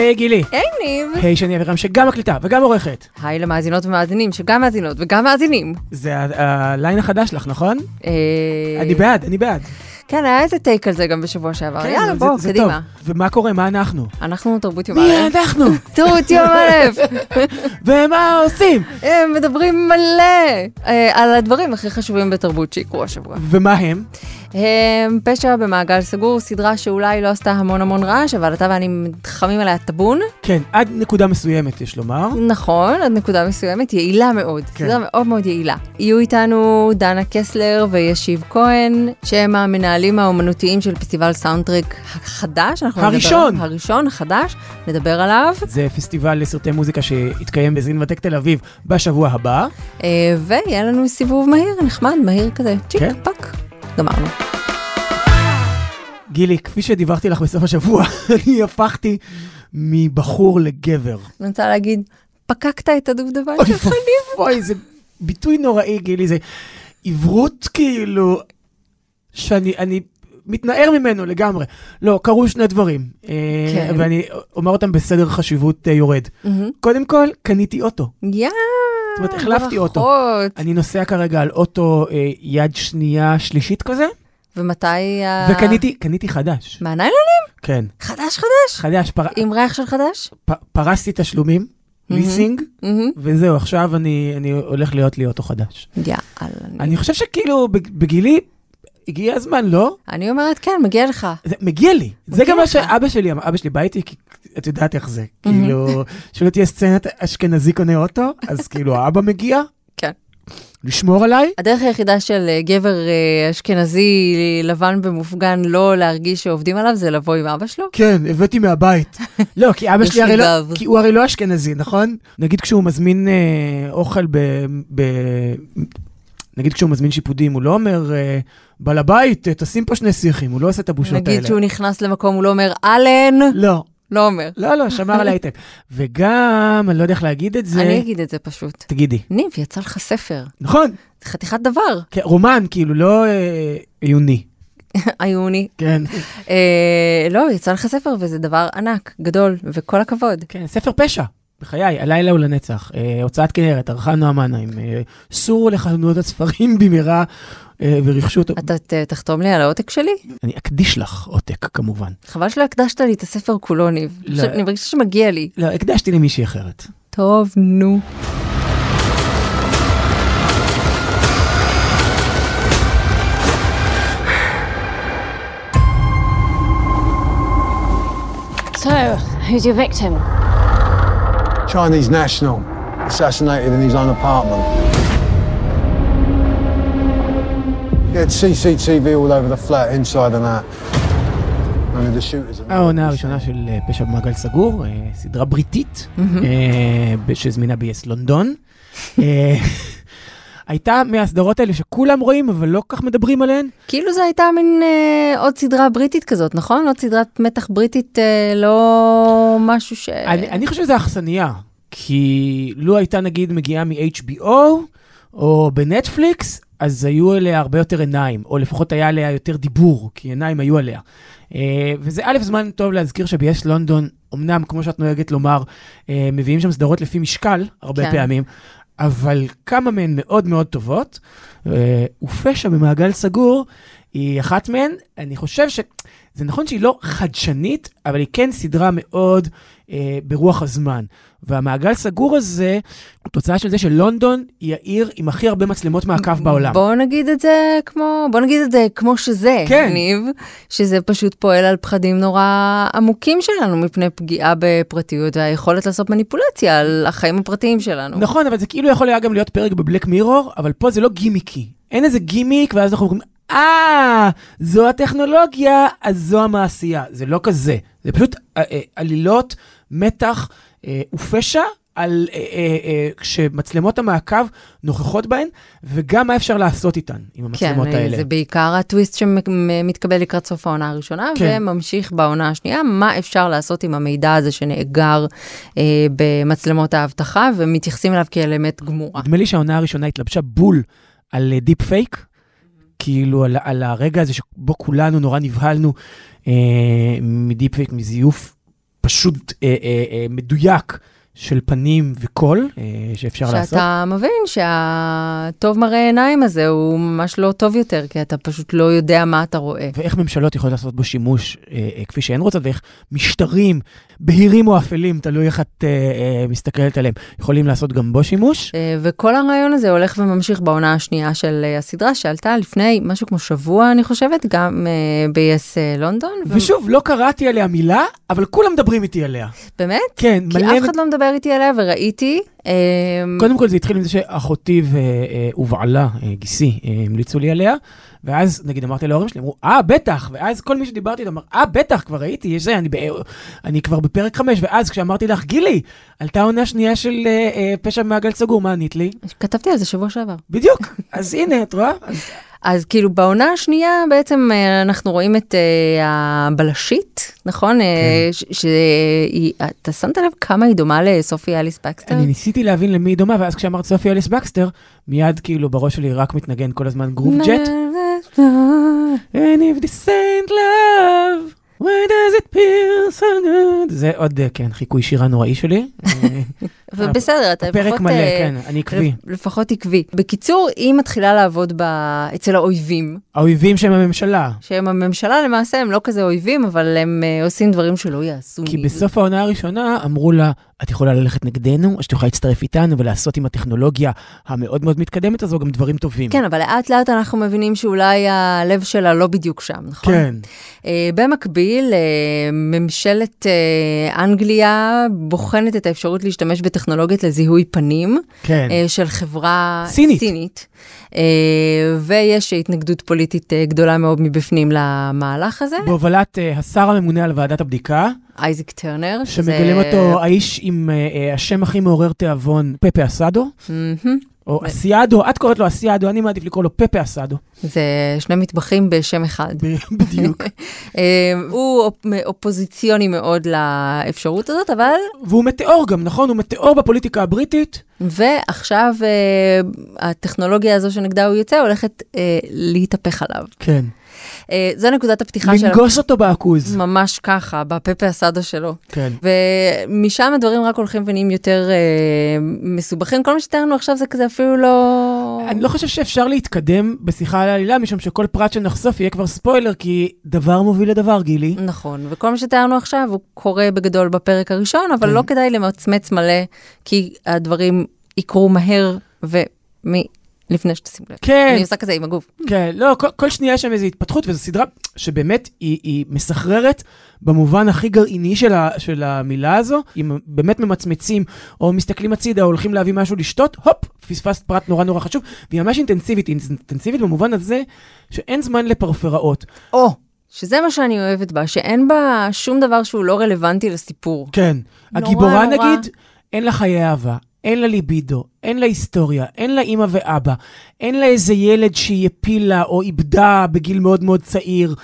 היי גילי. היי ניב. היי שני אבירם שגם מקליטה וגם עורכת. היי למאזינות ומאזינים, שגם מאזינות וגם מאזינים. זה הליין החדש שלך, נכון? אה, אני בעד, אני בעד. כן, היה איזה טייק על זה גם בשבוע שעבר. כן, יאללה, זה- בוא, זה קדימה. טוב. ומה קורה? מה אנחנו? אנחנו תרבות יום מי א'. אנחנו? תרבות יום א'. ומה עושים? הם מדברים מלא אה, על הדברים הכי חשובים בתרבות שיקרו השבוע. ומה הם? הם פשע במעגל סגור, סדרה שאולי לא עשתה המון המון רעש, אבל אתה ואני מתחמים עליה טאבון. כן, עד נקודה מסוימת, יש לומר. נכון, עד נקודה מסוימת, יעילה מאוד. כן. סדרה מאוד מאוד יעילה. יהיו איתנו דנה קסלר וישיב כהן, שהם המנהלים האומנותיים של פסטיבל סאונדטרק החדש. אנחנו נדבר- הראשון. הראשון, החדש, נדבר עליו. זה פסטיבל לסרטי מוזיקה שיתקיים בסינמטק תל אביב בשבוע הבא. אה, ויהיה לנו סיבוב מהיר, נחמד, מהיר כזה, צ'יק כן. פק. גמרנו. גילי, כפי שדיווחתי לך בסוף השבוע, אני הפכתי מבחור לגבר. אני רוצה להגיד, פקקת את הדובדבן אוי שלך. ואבוי, זה ביטוי נוראי, גילי, זה עברות כאילו, שאני אני מתנער ממנו לגמרי. לא, קרו שני דברים, אה, כן. ואני אומר אותם בסדר חשיבות אה, יורד. מהמם. קודם כל, קניתי אוטו. יא, זאת אומרת, החלפתי אוטו. ברכות. אני נוסע כרגע על אוטו אה, יד שנייה שלישית כזה, ומתי... ה- וקניתי קניתי חדש. מהניילונים? כן, חדש חדש? חדש, פר, עם ריח של חדש? פ, פרסתי תשלומים, ליסינג, מהמם. וזהו, עכשיו אני, אני הולך להיות לי אוטו חדש. יאללה. אני חושב שכאילו בג- בגילי, הגיע הזמן, לא? אני אומרת, כן, מגיע לך. זה מגיע לי. זה מגיע גם מה. שאבא שלי אמר, אבא שלי בא איתי, כי את יודעת איך זה. כאילו, שלא תהיה סצנת אשכנזי קונה אוטו, אז כאילו האבא מגיע, כן. לשמור עליי. הדרך היחידה של אה, גבר אה, אשכנזי לבן ומופגן לא להרגיש שעובדים עליו זה לבוא עם אבא שלו. כן, הבאתי מהבית. לא, כי אבא שלי לי הרי לא. כי הוא הרי לא אשכנזי, נכון? נגיד כשהוא מזמין אה, אוכל ב... ב... נגיד כשהוא מזמין שיפודים, הוא לא אומר, אה, בעל הבית, אה, תשים פה שני שיחים, הוא לא עושה את הבושות האלה. נגיד שהוא נכנס למקום, הוא לא אומר, אלן, לא, לא אומר. לא, לא, שמר על הייטק. וגם, אני לא יודע איך להגיד את זה. אני אגיד את זה פשוט. תגידי. ניב, יצא לך ספר. נכון, זה חתיכת דבר. כן, רומן, כאילו, לא אה, עיוני. עיוני. כן. אה, לא, יצא לך ספר וזה דבר ענק, גדול, וכל הכבוד. כן, ספר פשע. בחיי, הלילה הוא לנצח. אה, הוצאת כנרת, ערכה נועה מנהיים. אה, סורו לחנויות הספרים במהרה אה, ורכשו אותו. אתה ת- תחתום לי על העותק שלי? אני אקדיש לך עותק, כמובן. חבל שלא הקדשת לי את הספר כולו, ניב. לא. אני מרגישה שמגיע לי. לא, הקדשתי למישהי אחרת. טוב, נו. So, who's your victim? Chinese national assassinated in his own apartment. He had CCTV all over the flat, inside and out. העונה הראשונה של אה, פשע במעגל סגור, אה, סדרה בריטית, אה, שזמינה ב-yes לונדון. הייתה מהסדרות האלה שכולם רואים, אבל לא כל כך מדברים עליהן. כאילו זו הייתה מין אה, עוד סדרה בריטית כזאת, נכון? עוד סדרת מתח בריטית, אה, לא משהו ש... אני, אני חושב שזה אכסניה, כי לו הייתה נגיד מגיעה מ-HBO או בנטפליקס, אז היו עליה הרבה יותר עיניים, או לפחות היה עליה יותר דיבור, כי עיניים היו עליה. אה, וזה א', זמן טוב להזכיר שב-yes לונדון, אמנם, כמו שאת נוהגת לומר, אה, מביאים שם סדרות לפי משקל, הרבה כן. פעמים, אבל כמה מהן מאוד מאוד טובות, אה, ופשע במעגל סגור היא אחת מהן. אני חושב ש... זה נכון שהיא לא חדשנית, אבל היא כן סדרה מאוד אה, ברוח הזמן. והמעגל סגור הזה הוא תוצאה של זה שלונדון היא העיר עם הכי הרבה מצלמות מעקב בעולם. בוא נגיד את זה כמו, בוא נגיד את זה כמו שזה, כן. ניב, שזה פשוט פועל על פחדים נורא עמוקים שלנו מפני פגיעה בפרטיות והיכולת לעשות מניפולציה על החיים הפרטיים שלנו. נכון, אבל זה כאילו יכול היה גם להיות פרק בבלק מירור, אבל פה זה לא גימיקי. אין איזה גימיק, ואז אנחנו אומרים, אה, זו הטכנולוגיה, אז זו המעשייה. זה לא כזה. זה פשוט אה, אה, עלילות, מתח ופשע. על אה, אה, אה, כשמצלמות המעקב נוכחות בהן, וגם מה אפשר לעשות איתן, עם המצלמות כן, האלה. זה בעיקר הטוויסט שמתקבל לקראת סוף העונה הראשונה, כן. וממשיך בעונה השנייה, מה אפשר לעשות עם המידע הזה שנאגר אה, במצלמות האבטחה, ומתייחסים אליו כאל אמת גמורה. נדמה לי שהעונה הראשונה התלבשה בול על deep fake, כאילו על, על הרגע הזה שבו כולנו נורא נבהלנו אה, מדיפ פייק, מזיוף פשוט אה, אה, אה, מדויק של פנים וקול אה, שאפשר לעשות. שאתה מבין שהטוב מראה עיניים הזה הוא ממש לא טוב יותר, כי אתה פשוט לא יודע מה אתה רואה. ואיך ממשלות יכולות לעשות בו שימוש אה, אה, כפי שהן רוצות, ואיך משטרים, בהירים או אפלים, תלוי איך את אה, אה, מסתכלת עליהם, יכולים לעשות גם בו שימוש. אה, וכל הרעיון הזה הולך וממשיך בעונה השנייה של אה, הסדרה, שעלתה לפני משהו כמו שבוע, אני חושבת, גם אה, ב-yes אה, לונדון. ו- ושוב, לא קראתי עליה מילה, אבל כולם מדברים איתי עליה. באמת? כן, כי מלא... אף אחד לא מדבר איתי עליה, וראיתי. אה, קודם כל זה התחיל עם זה שאחותי אה, ובעלה, אה, גיסי, אה, המליצו לי עליה, ואז נגיד אמרתי להורים שלי, אמרו, אה, בטח, ואז כל מי שדיברתי איתו אמר, אה, בטח, כבר ראיתי, יש זה, אני, ב- אני כבר בפרק חמש, ואז כשאמרתי לך, גילי, עלתה עונה שנייה של אה, אה, פשע במעגל סגור, מה ענית לי? כתבתי על זה שבוע שעבר. בדיוק, אז הנה, את רואה? אז אז כאילו בעונה השנייה בעצם אה, אנחנו רואים את אה, הבלשית, נכון? אה, ש- שהיא, אתה שמת לב כמה היא דומה לסופי אליס בקסטר? אני ניסיתי להבין למי היא דומה, ואז כשאמרת סופי אליס בקסטר, מיד כאילו בראש שלי רק מתנגן כל הזמן Groovejet. And if this ain't love, why does it feel so good? זה עוד, אה, כן, חיקוי שירה נוראי שלי. אה, ובסדר, אתה פרק לפחות... מלא, אה, כן, אני עקבי. לפחות עקבי. בקיצור, היא מתחילה לעבוד ב... אצל האויבים, האויבים שהם הממשלה. שהם הממשלה למעשה, הם לא כזה אויבים, אבל הם אה, עושים דברים שלא יעשו. כי. בסוף העונה הראשונה אמרו לה, את יכולה ללכת נגדנו, או שאת יכולה להצטרף איתנו ולעשות עם הטכנולוגיה המאוד מאוד מתקדמת הזו גם דברים טובים. כן, אבל לאט לאט אנחנו מבינים שאולי הלב שלה לא בדיוק שם, נכון? כן. Uh, במקביל, uh, ממשלת uh, אנגליה בוחנת את האפשרות להשתמש בטכנולוגיות לזיהוי פנים כן. uh, של חברה סינית. סינית. Uh, ויש התנגדות פוליטית uh, גדולה מאוד מבפנים למהלך הזה. בהובלת אה, השר הממונה על ועדת הבדיקה, אייזיק טרנר. שמגלים שזה- אותו האיש עם אה, אה, השם הכי מעורר תיאבון, פפה אסדו. או ו- אסיאדו, את קוראת לו אסיאדו, אני מעדיף לקרוא לו פפה אסדו. זה שני מטבחים בשם אחד. בדיוק. אה, הוא אופ- אופוזיציוני מאוד לאפשרות הזאת, אבל והוא מטאור גם, נכון? הוא מטאור בפוליטיקה הבריטית. ועכשיו אה, הטכנולוגיה הזו שנגדה הוא יוצא הולכת להתהפך עליו. כן. אה, זו נקודת הפתיחה של... לנגוס אותו בעכוז. ממש ככה, בפפה הסאדו שלו. כן. ומשם הדברים רק הולכים ונהיים יותר אה, מסובכים. כל מה שתיארנו עכשיו זה כזה אפילו לא... אני לא חושב שאפשר להתקדם בשיחה על העלילה, משום שכל פרט שנחשוף יהיה כבר ספוילר, כי דבר מוביל לדבר, גילי. נכון, וכל מה שתיארנו עכשיו הוא קורה בגדול בפרק הראשון, אבל כן. לא כדאי למצמץ מלא, כי הדברים יקרו מהר ומ... לפני שתשים לב. כן. אני עושה כזה עם הגוף. כן, לא, כל, כל שנייה יש שם איזו התפתחות, וזו סדרה שבאמת היא, היא מסחררת במובן הכי גרעיני של, ה, של המילה הזו. אם באמת ממצמצים, או מסתכלים הצידה, או הולכים להביא משהו לשתות, הופ, פספסת פרט נורא נורא חשוב, והיא ממש אינטנסיבית, אינטנסיבית במובן הזה שאין זמן לפרפראות. או, שזה מה שאני אוהבת בה, שאין בה שום דבר שהוא לא רלוונטי לסיפור. כן. נורא, הגיבורה נורא. נגיד, אין לה חיי אהבה, אין לה ליבידו, אין לה היסטוריה, אין לה אימא ואבא, אין לה איזה ילד שהיא הפילה או איבדה בגיל מאוד מאוד צעיר.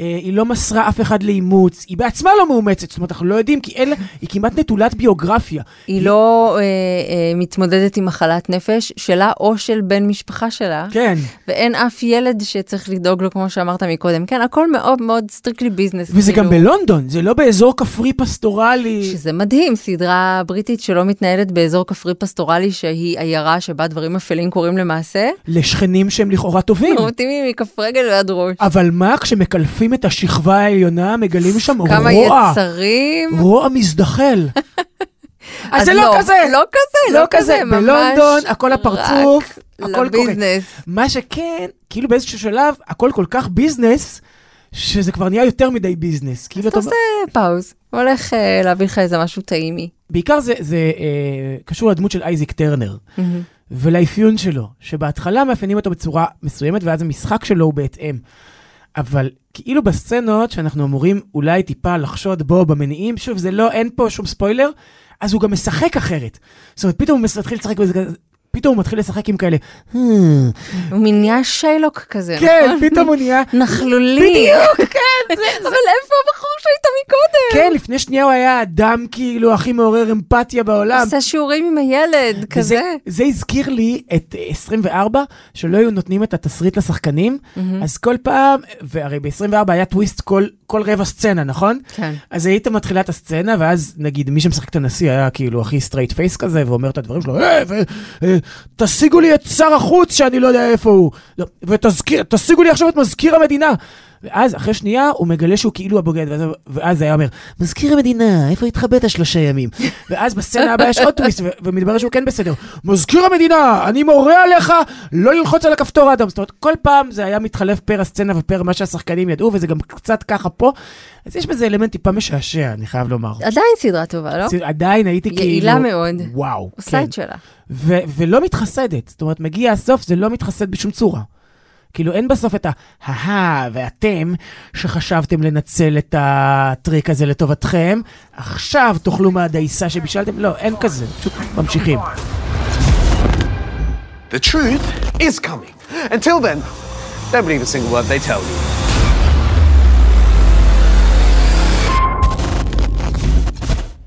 אה, היא לא מסרה אף אחד לאימוץ, היא בעצמה לא מאומצת, זאת אומרת, אנחנו לא יודעים, כי אין לה, היא כמעט נטולת ביוגרפיה. היא לא אה, אה, מתמודדת עם מחלת נפש שלה או של בן משפחה שלה, כן, ואין אף ילד שצריך לדאוג לו, כמו שאמרת מקודם. כן, הכל מאוד מאוד strictly business. וזה גם בלונדון, זה לא באזור כפרי פסטורלי. שזה מדהים, סדרה בריטית שלא מתנהלת באזור כפרי פסטורלי, שהיא עיירה שבה דברים אפלים קורים למעשה. לשכנים שהם לכאורה טובים. מתאימים מכף רגל ועד ראש. אבל מה, כשמקלפים את השכבה העליונה, מגלים שם כמה רוע. יצרים. רוע מזדחל. אז זה לא כזה. לא כזה, לא לא כזה, ממש בלונדון הכל הפרצוף, הכל קורה. מה שכן, כאילו באיזשהו שלב, הכל כל כך business, שזה כבר נהיה יותר מדי business. כאילו אתה אתה... עושה pause, הולך אה, להביא לך איזה משהו טעימי. בעיקר זה, זה אה, קשור לדמות של אייזיק טרנר, ולאפיון שלו, שבהתחלה מאפיינים אותו בצורה מסוימת, ואז המשחק שלו הוא בהתאם. אבל כאילו בסצנות שאנחנו אמורים אולי טיפה לחשוד בו במניעים, שוב, זה לא, אין פה שום ספוילר, אז הוא גם משחק אחרת. זאת אומרת, פתאום הוא מתחיל לשחק בזה פתאום הוא מתחיל לשחק עם כאלה, "אה, הוא נהיה שיילוק כזה, כן, נכון? פתאום הוא נהיה, נכלולי. בדיוק, כן, זה, אבל איפה הבחור שהיית מקודם? כן, לפני שנייה הוא היה האדם כאילו הכי מעורר אמפתיה בעולם. עושה שיעורים עם הילד, כזה. זה הזכיר לי את אה, 24, שלא היו נותנים את התסריט לשחקנים, אז כל פעם, והרי ב-24 היה טוויסט כל, כל רבע סצנה, נכון? כן. אז היית מתחילה את הסצנה, ואז נגיד מי שמשחק את הנשיא היה כאילו הכי straight face כזה, ואומר את הדברים שלו, אה, ו- אה, תשיגו לי את שר החוץ שאני לא יודע איפה הוא, לא, ותשיגו לי עכשיו את מזכיר המדינה. ואז אחרי שנייה הוא מגלה שהוא כאילו הבוגד, ואז, ואז היה אומר, מזכיר המדינה, איפה התחבאת שלושה ימים? ואז בסצנה הבאה יש עוד טוויסט, ומתברר שהוא כן בסדר. מזכיר המדינה, אני מורה עליך לא ללחוץ על הכפתור האדום. זאת אומרת, כל פעם זה היה מתחלף פר הסצנה ופר מה שהשחקנים ידעו, וזה גם קצת ככה פה. אז יש בזה אלמנט טיפה משעשע, אני חייב לומר. עדיין סדרה טובה, לא? עדיין הייתי כאילו... יעילה מאוד. וואו. עושה כן. את שלה. ולא מתחסדת. זאת אומרת, מגיע הסוף, זה לא מתחסד בשום צורה. כאילו, אין בסוף את ה-הא ואתם, שחשבתם לנצל את הטריק הזה לטובתכם, עכשיו תאכלו מהדייסה שבישלתם. לא, אין כזה, פשוט ממשיכים. The truth is coming. Until then, don't believe a single word they tell you.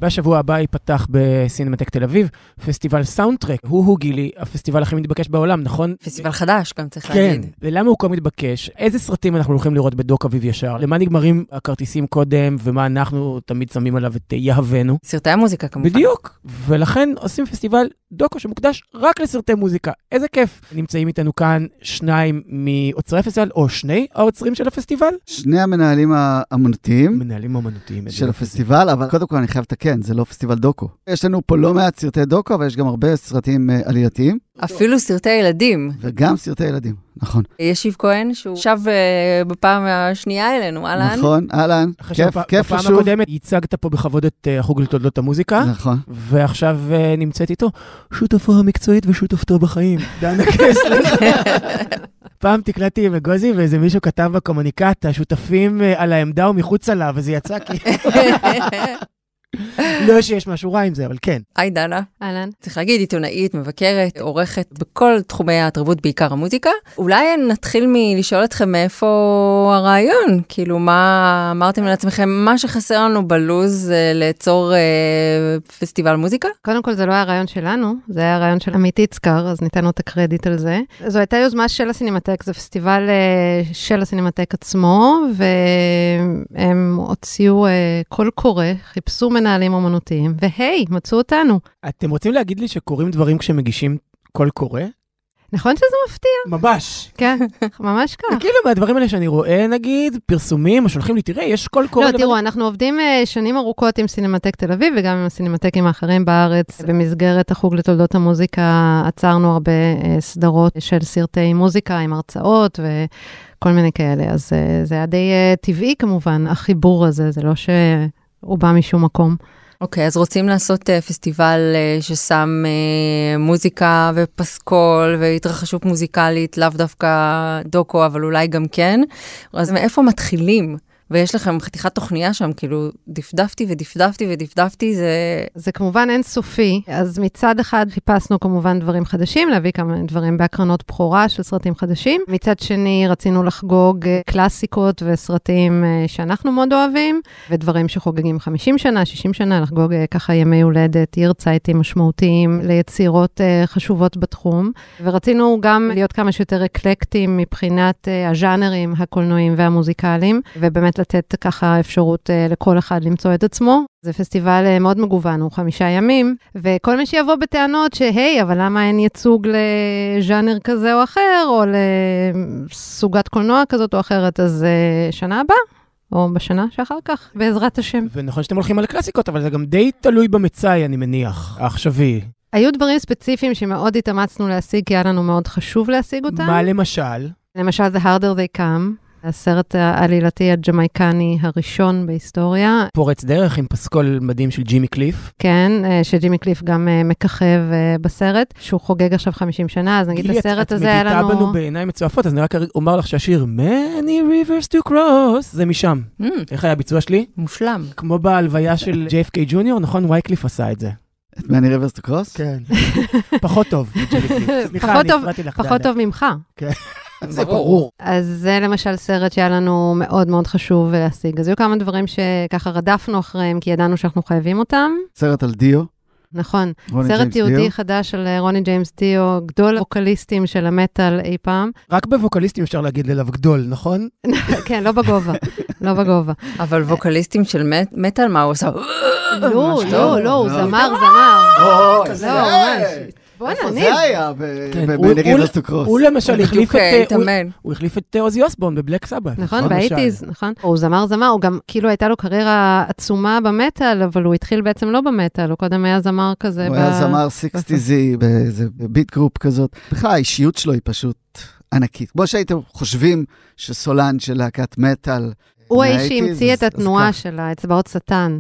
בשבוע הבא ייפתח בסינמטק תל אביב, פסטיבל סאונדטרק. הוא-הוא גילי, הפסטיבל הכי מתבקש בעולם, נכון? פסטיבל חדש, גם צריך כן, להגיד. ולמה הוא כה מתבקש? איזה סרטים אנחנו הולכים לראות בדוק אביב ישר? למה נגמרים הכרטיסים קודם, ומה אנחנו תמיד שמים עליו את יהבנו? סרטי המוזיקה כמובן. בדיוק, ולכן עושים פסטיבל דוקו שמוקדש רק לסרטי מוזיקה. איזה כיף. נמצאים איתנו כאן שניים מאוצרי הפסטיבל, או שני האוצרים של הפסטיבל. שני המנהלים האמנותיים מנהלים אומנותיים. איזה של. הפסטיבל, אבל קודם כל אני חייב לתקן, זה לא פסטיבל דוקו. יש לנו פה לא מעט סרטי דוקו, אבל יש גם הרבה סרטים אה, עלייתיים, אפילו סרטי ילדים. וגם סרטי ילדים, נכון. ישיב כהן, שהוא שב אה, בפעם השנייה אלינו, אהלן. נכון, אהלן, כיף, כיף בפעם ושוב. הקודמת ייצגת פה בכבוד את אה, החוג לתולדות המוזיקה, נכון. ועכשיו אה, נמצאת איתו שותפו המקצועית ושותפתו בחיים, דנה קסלר. פעם תקלטתי עם אגוזי ואיזה מישהו כתב בקומוניקט, השותפים על העמדה ומחוצה לה, וזה יצא כאילו... לא שיש משהו רע עם זה, אבל כן. היי דנה. אהלן. צריך להגיד, עיתונאית, מבקרת, עורכת בכל תחומי התרבות, בעיקר המוזיקה. אולי נתחיל מלשאול אתכם מאיפה הרעיון, כאילו מה אמרתם לעצמכם, מה שחסר לנו בלוז זה ליצור אה, פסטיבל מוזיקה? קודם כל, זה לא היה רעיון שלנו, זה היה רעיון של עמית יצקר, אז ניתן לו את הקרדיט על זה. זו הייתה יוזמה של הסינמטק, זה פסטיבל אה, של הסינמטק עצמו, והם הוציאו אה, קול קורא, חיפשו מנהלים אומנותיים, והי, מצאו אותנו. אתם רוצים להגיד לי שקורים דברים כשמגישים קול קורא? נכון שזה מפתיע? ממש. כן, ממש כך. כאילו מהדברים האלה שאני רואה, נגיד, פרסומים, או שולחים לי, תראה, יש קול קורא. לא, לבד." תראו, אנחנו עובדים אה, שנים ארוכות עם סינמטק תל אביב וגם עם הסינמטקים האחרים בארץ. במסגרת החוג לתולדות המוזיקה יצרנו הרבה אה, סדרות של סרטי מוזיקה עם הרצאות וכל מיני כאלה. אז אה, זה היה די טבעי כמובן, החיבור הזה, זה לא שהוא בא משום מקום. אוקיי, אז רוצים לעשות uh, פסטיבל uh, ששם uh, מוזיקה ופסקול והתרחשות מוזיקלית, לאו דווקא דוקו, אבל אולי גם כן. אז מאיפה מתחילים? ויש לכם חתיכת תוכניה שם, כאילו, דפדפתי ודפדפתי ודפדפתי, זה... זה כמובן אינסופי, אז מצד אחד חיפשנו כמובן דברים חדשים, להביא כמה דברים בהקרנות בכורה של סרטים חדשים. מצד שני, רצינו לחגוג אה, קלאסיקות וסרטים אה, שאנחנו מאוד אוהבים, ודברים שחוגגים 50 שנה, 60 שנה, לחגוג אה, ככה ימי הולדת, ירצייטים משמעותיים ליצירות חשובות בתחום. ורצינו גם להיות כמה שיותר אקלקטיים מבחינת הז'אנרים הקולנועיים והמוזיקליים, ובאמת לתת ככה אפשרות אה, לכל אחד למצוא את עצמו. זה פסטיבל אה, מאוד מגוון, הוא חמישה ימים, וכל מי שיבוא בטענות שהי, אבל למה אין ייצוג לז'אנר כזה או אחר, או לסוגת קולנוע כזאת או אחרת, אז אה, שנה הבאה, או בשנה שאחר כך, בעזרת השם. ונכון שאתם הולכים על הקלאסיקות, אבל זה גם די תלוי במצאי, אני מניח, העכשווי. היו דברים ספציפיים שמאוד התאמצנו להשיג, כי היה לנו מאוד חשוב להשיג אותם. מה למשל? למשל, The Harder They Come, הסרט העלילתי הג'מייקני הראשון בהיסטוריה. פורץ דרך עם פסקול מדהים של ג'ימי קליף. כן, אה, שג'ימי קליף גם אה, מככב אה, בסרט, שהוא חוגג עכשיו 50 שנה, אז נגיד גילי, הסרט הזה היה את מביטה לנו... בנו בעיניים מצועפות, אז אני רק אומר לך שהשיר Many Rivers to Cross זה משם. Mm, איך היה הביצוע שלי? מושלם. כמו בהלוויה של JFK ג'וניור, נכון? וייקליף עשה את זה. את מני ריברס טו קרוס? כן. פחות טוב. סליחה, פחות אני טוב- הפרעתי לך. פחות. טוב ממך. זה ברור. אז זה למשל סרט שהיה לנו מאוד מאוד חשוב להשיג. אז היו כמה דברים שככה רדפנו אחריהם, כי ידענו שאנחנו חייבים אותם. סרט על דיו. נכון. רוני סרט ג'יימס יהודי דיו. חדש של אה, רוני ג'יימס דיו, גדול הווקליסטים של המטאל אי פעם. רק בווקליסטים אפשר להגיד עליו גדול, נכון? כן, לא בגובה, לא בגובה. אבל ווקליסטים של מט- מטאל, מה הוא עושה? לא, לא. לא, הוא לא. זמר, זמר. או, לא, ממש. בוא'נה, איפה. זה היה? כן, במני הוא- הוא- למשל החליף את... אה, אה, הוא- התאמן. הוא החליף את עוזי אוסבורן בבלק סבת. נכון, למשל. באייטיז, נכון. הוא זמר זמר, הוא גם, כאילו הייתה לו קריירה עצומה במטאל, אבל הוא התחיל בעצם לא במטאל, הוא קודם היה זמר כזה. הוא היה זמר 60's באיזה beat group כזאת. בכלל, האישיות שלו היא פשוט ענקית. כמו שהייתם חושבים שסולן של להקת מטאל... הוא האיש שהמציא את התנועה. של האצבעות שטן.